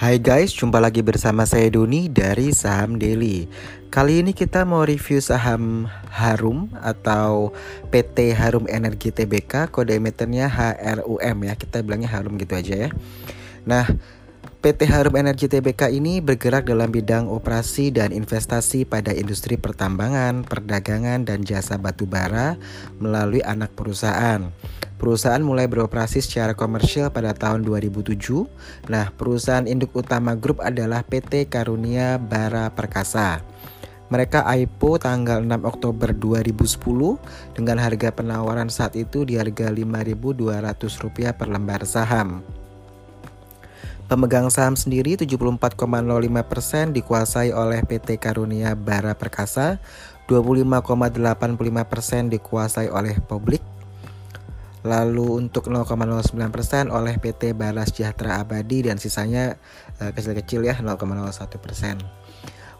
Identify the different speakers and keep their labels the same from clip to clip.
Speaker 1: Hai guys, jumpa lagi bersama saya Doni dari Saham Daily. Kali ini kita mau review saham Harum atau PT Harum Energi Tbk, kode emitennya HRUM ya. Kita bilangnya Harum gitu aja ya. Nah, PT Harum Energi Tbk ini bergerak dalam bidang operasi dan investasi pada industri pertambangan, perdagangan, dan jasa batubara melalui anak perusahaan. Perusahaan mulai beroperasi secara komersial pada tahun 2007. Nah, perusahaan induk utama grup adalah PT Karunia Bara Perkasa. Mereka IPO tanggal 6 Oktober 2010 dengan harga penawaran saat itu di harga Rp5.200 per lembar saham. Pemegang saham sendiri 74,05% dikuasai oleh PT Karunia Bara Perkasa, 25,85% dikuasai oleh publik, lalu untuk 0,09% oleh PT Balas Sejahtera Abadi dan sisanya kecil-kecil uh, ya 0,01%.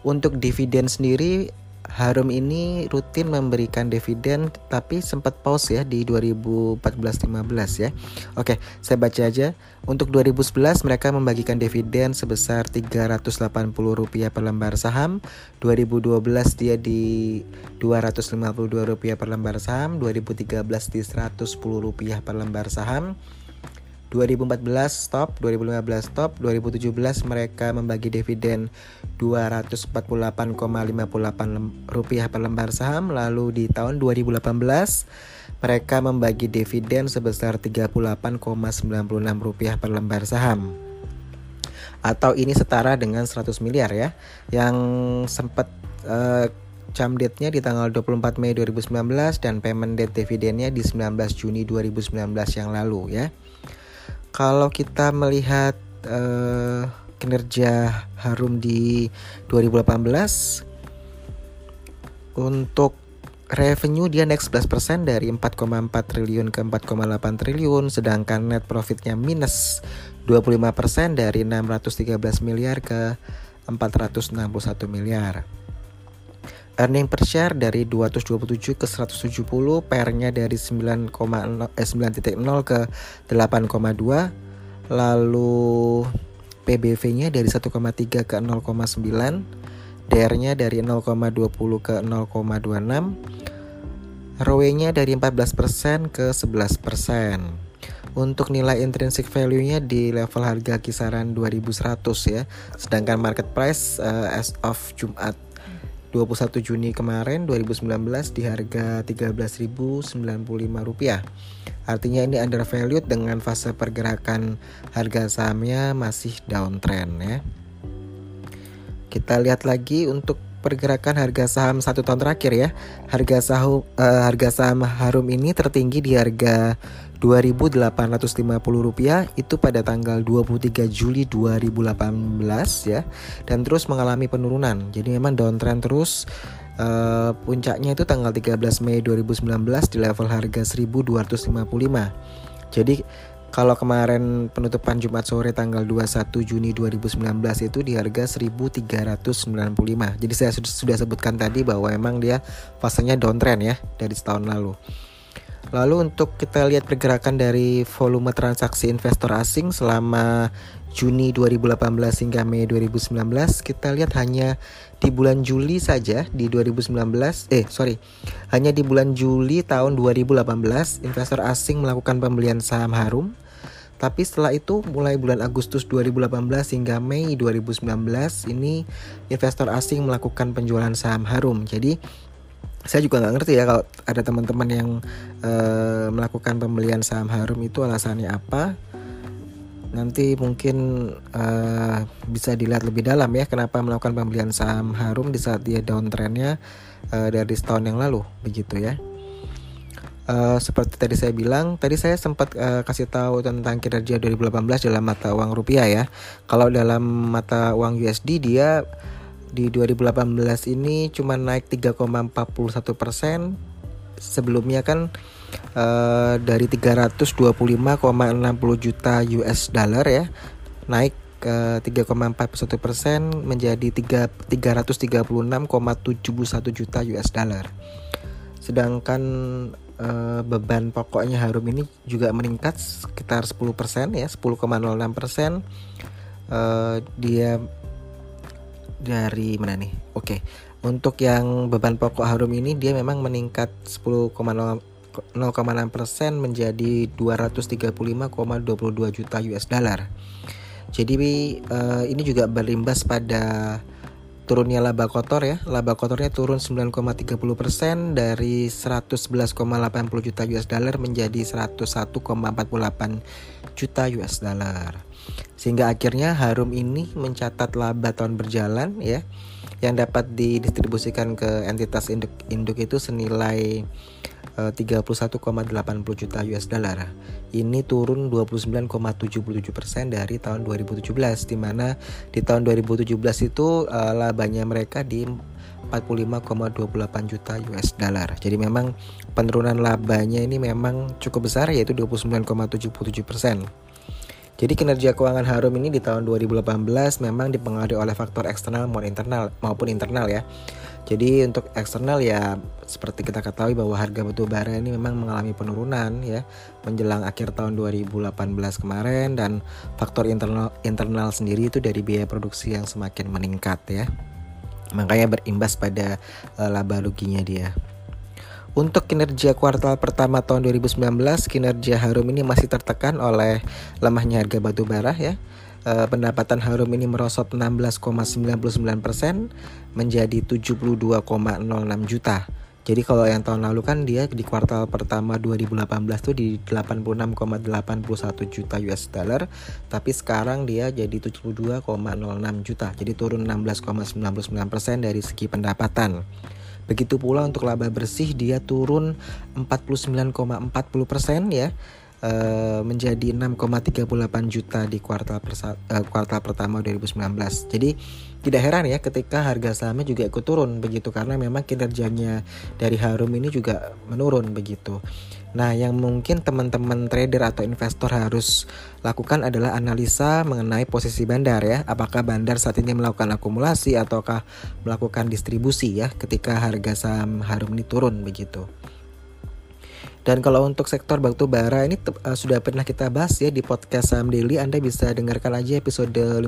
Speaker 1: Untuk dividen sendiri Harum ini rutin memberikan dividen tapi sempat pause ya di 2014-15 ya. Oke, saya baca aja. Untuk 2011 mereka membagikan dividen sebesar Rp380 per lembar saham. 2012 dia di Rp252 per lembar saham, 2013 di Rp110 per lembar saham. 2014 stop, 2015 stop, 2017 mereka membagi dividen 248,58 rupiah per lembar saham, lalu di tahun 2018 mereka membagi dividen sebesar 38,96 rupiah per lembar saham. Atau ini setara dengan 100 miliar ya, yang sempat uh, jam date-nya di tanggal 24 Mei 2019 dan payment date dividennya di 19 Juni 2019 yang lalu ya. Kalau kita melihat uh, kinerja Harum di 2018 untuk revenue dia naik 11% dari 4,4 triliun ke 4,8 triliun sedangkan net profitnya minus 25% dari 613 miliar ke 461 miliar. Earning per share dari 227 ke 170, PR-nya dari 9,0 eh, 9.0 ke 8,2, lalu PBV-nya dari 1,3 ke 0,9, DR-nya dari 0,20 ke 0,26, ROE-nya dari 14% ke 11%. Untuk nilai intrinsic value-nya di level harga kisaran 2100 ya. Sedangkan market price uh, as of Jumat 21 Juni kemarin 2019 di harga Rp13.095. Artinya ini undervalued dengan fase pergerakan harga sahamnya masih downtrend ya. Kita lihat lagi untuk pergerakan harga saham satu tahun terakhir ya. Harga saham uh, harga saham Harum ini tertinggi di harga Rp2.850 itu pada tanggal 23 Juli 2018 ya dan terus mengalami penurunan. Jadi memang downtrend terus uh, puncaknya itu tanggal 13 Mei 2019 di level harga 1.255. Jadi kalau kemarin penutupan Jumat sore tanggal 21 Juni 2019 itu di harga 1395. Jadi saya sudah sebutkan tadi bahwa memang dia fasenya downtrend ya dari setahun lalu. Lalu untuk kita lihat pergerakan dari volume transaksi investor asing selama Juni 2018 hingga Mei 2019 kita lihat hanya di bulan Juli saja di 2019 eh sorry hanya di bulan Juli tahun 2018 investor asing melakukan pembelian saham Harum. Tapi setelah itu mulai bulan Agustus 2018 hingga Mei 2019 ini investor asing melakukan penjualan saham Harum. Jadi saya juga nggak ngerti ya kalau ada teman-teman yang uh, melakukan pembelian saham Harum itu alasannya apa nanti mungkin uh, bisa dilihat lebih dalam ya kenapa melakukan pembelian saham Harum di saat dia downtrendnya uh, dari setahun yang lalu begitu ya. Uh, seperti tadi saya bilang tadi saya sempat uh, kasih tahu tentang kinerja 2018 dalam mata uang rupiah ya. Kalau dalam mata uang USD dia di 2018 ini cuma naik 3,41 persen. Sebelumnya kan uh, dari 325,60 juta US dollar ya naik ke 3,41 persen menjadi 336,71 juta US dollar sedangkan uh, beban pokoknya Harum ini juga meningkat sekitar 10 persen ya 10,06 persen uh, dia dari mana nih? Oke. Okay. Untuk yang beban pokok Harum ini dia memang meningkat 10,0 0,6% menjadi 235,22 juta US dollar. Jadi uh, ini juga berimbas pada turunnya laba kotor ya. Laba kotornya turun 9,30% dari 111,80 juta US dollar menjadi 101,48 juta US dollar. Sehingga akhirnya Harum ini mencatat laba tahun berjalan ya yang dapat didistribusikan ke entitas induk induk itu senilai 31,80 eh, juta US dollar. Ini turun 29,77 persen dari tahun 2017, di mana di tahun 2017 itu uh, labanya mereka di 45,28 juta US dollar. Jadi memang penurunan labanya ini memang cukup besar yaitu 29,77 persen. Jadi kinerja keuangan Harum ini di tahun 2018 memang dipengaruhi oleh faktor eksternal maupun internal maupun internal ya. Jadi untuk eksternal ya seperti kita ketahui bahwa harga batu bara ini memang mengalami penurunan ya menjelang akhir tahun 2018 kemarin dan faktor internal internal sendiri itu dari biaya produksi yang semakin meningkat ya. Makanya berimbas pada uh, laba ruginya dia. Untuk kinerja kuartal pertama tahun 2019, kinerja Harum ini masih tertekan oleh lemahnya harga batu bara ya. E, pendapatan Harum ini merosot 16,99% menjadi 72,06 juta. Jadi kalau yang tahun lalu kan dia di kuartal pertama 2018 tuh di 86,81 juta US dollar, tapi sekarang dia jadi 72,06 juta. Jadi turun 16,99% dari segi pendapatan. Begitu pula untuk laba bersih dia turun 49,40% ya uh, menjadi 6,38 juta di kuartal persa, uh, kuartal pertama 2019. Jadi tidak heran ya ketika harga sahamnya juga ikut turun begitu karena memang kinerjanya dari Harum ini juga menurun begitu. Nah, yang mungkin teman-teman trader atau investor harus lakukan adalah analisa mengenai posisi bandar ya. Apakah bandar saat ini melakukan akumulasi ataukah melakukan distribusi ya ketika harga saham Harum ini turun begitu. Dan kalau untuk sektor batu bara ini uh, sudah pernah kita bahas ya di podcast Saham Daily. Anda bisa dengarkan aja episode 51.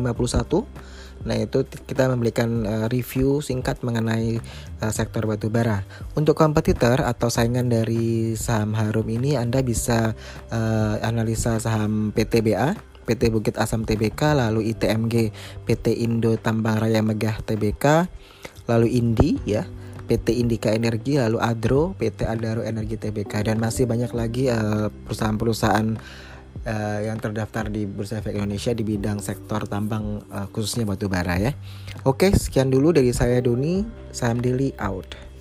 Speaker 1: Nah, itu kita memberikan uh, review singkat mengenai uh, sektor batu bara. Untuk kompetitor atau saingan dari saham Harum ini Anda bisa uh, analisa saham PTBA PT Bukit Asam TBK, lalu ITMG, PT Indo Tambang Raya Megah TBK, lalu Indi ya, PT Indika Energi, lalu Adro, PT Adaro Energi Tbk dan masih banyak lagi eh, perusahaan-perusahaan uh, yang terdaftar di Bursa Efek Indonesia di bidang sektor tambang uh, khususnya batu bara ya. Oke, sekian dulu dari saya Doni, Saham Daily out.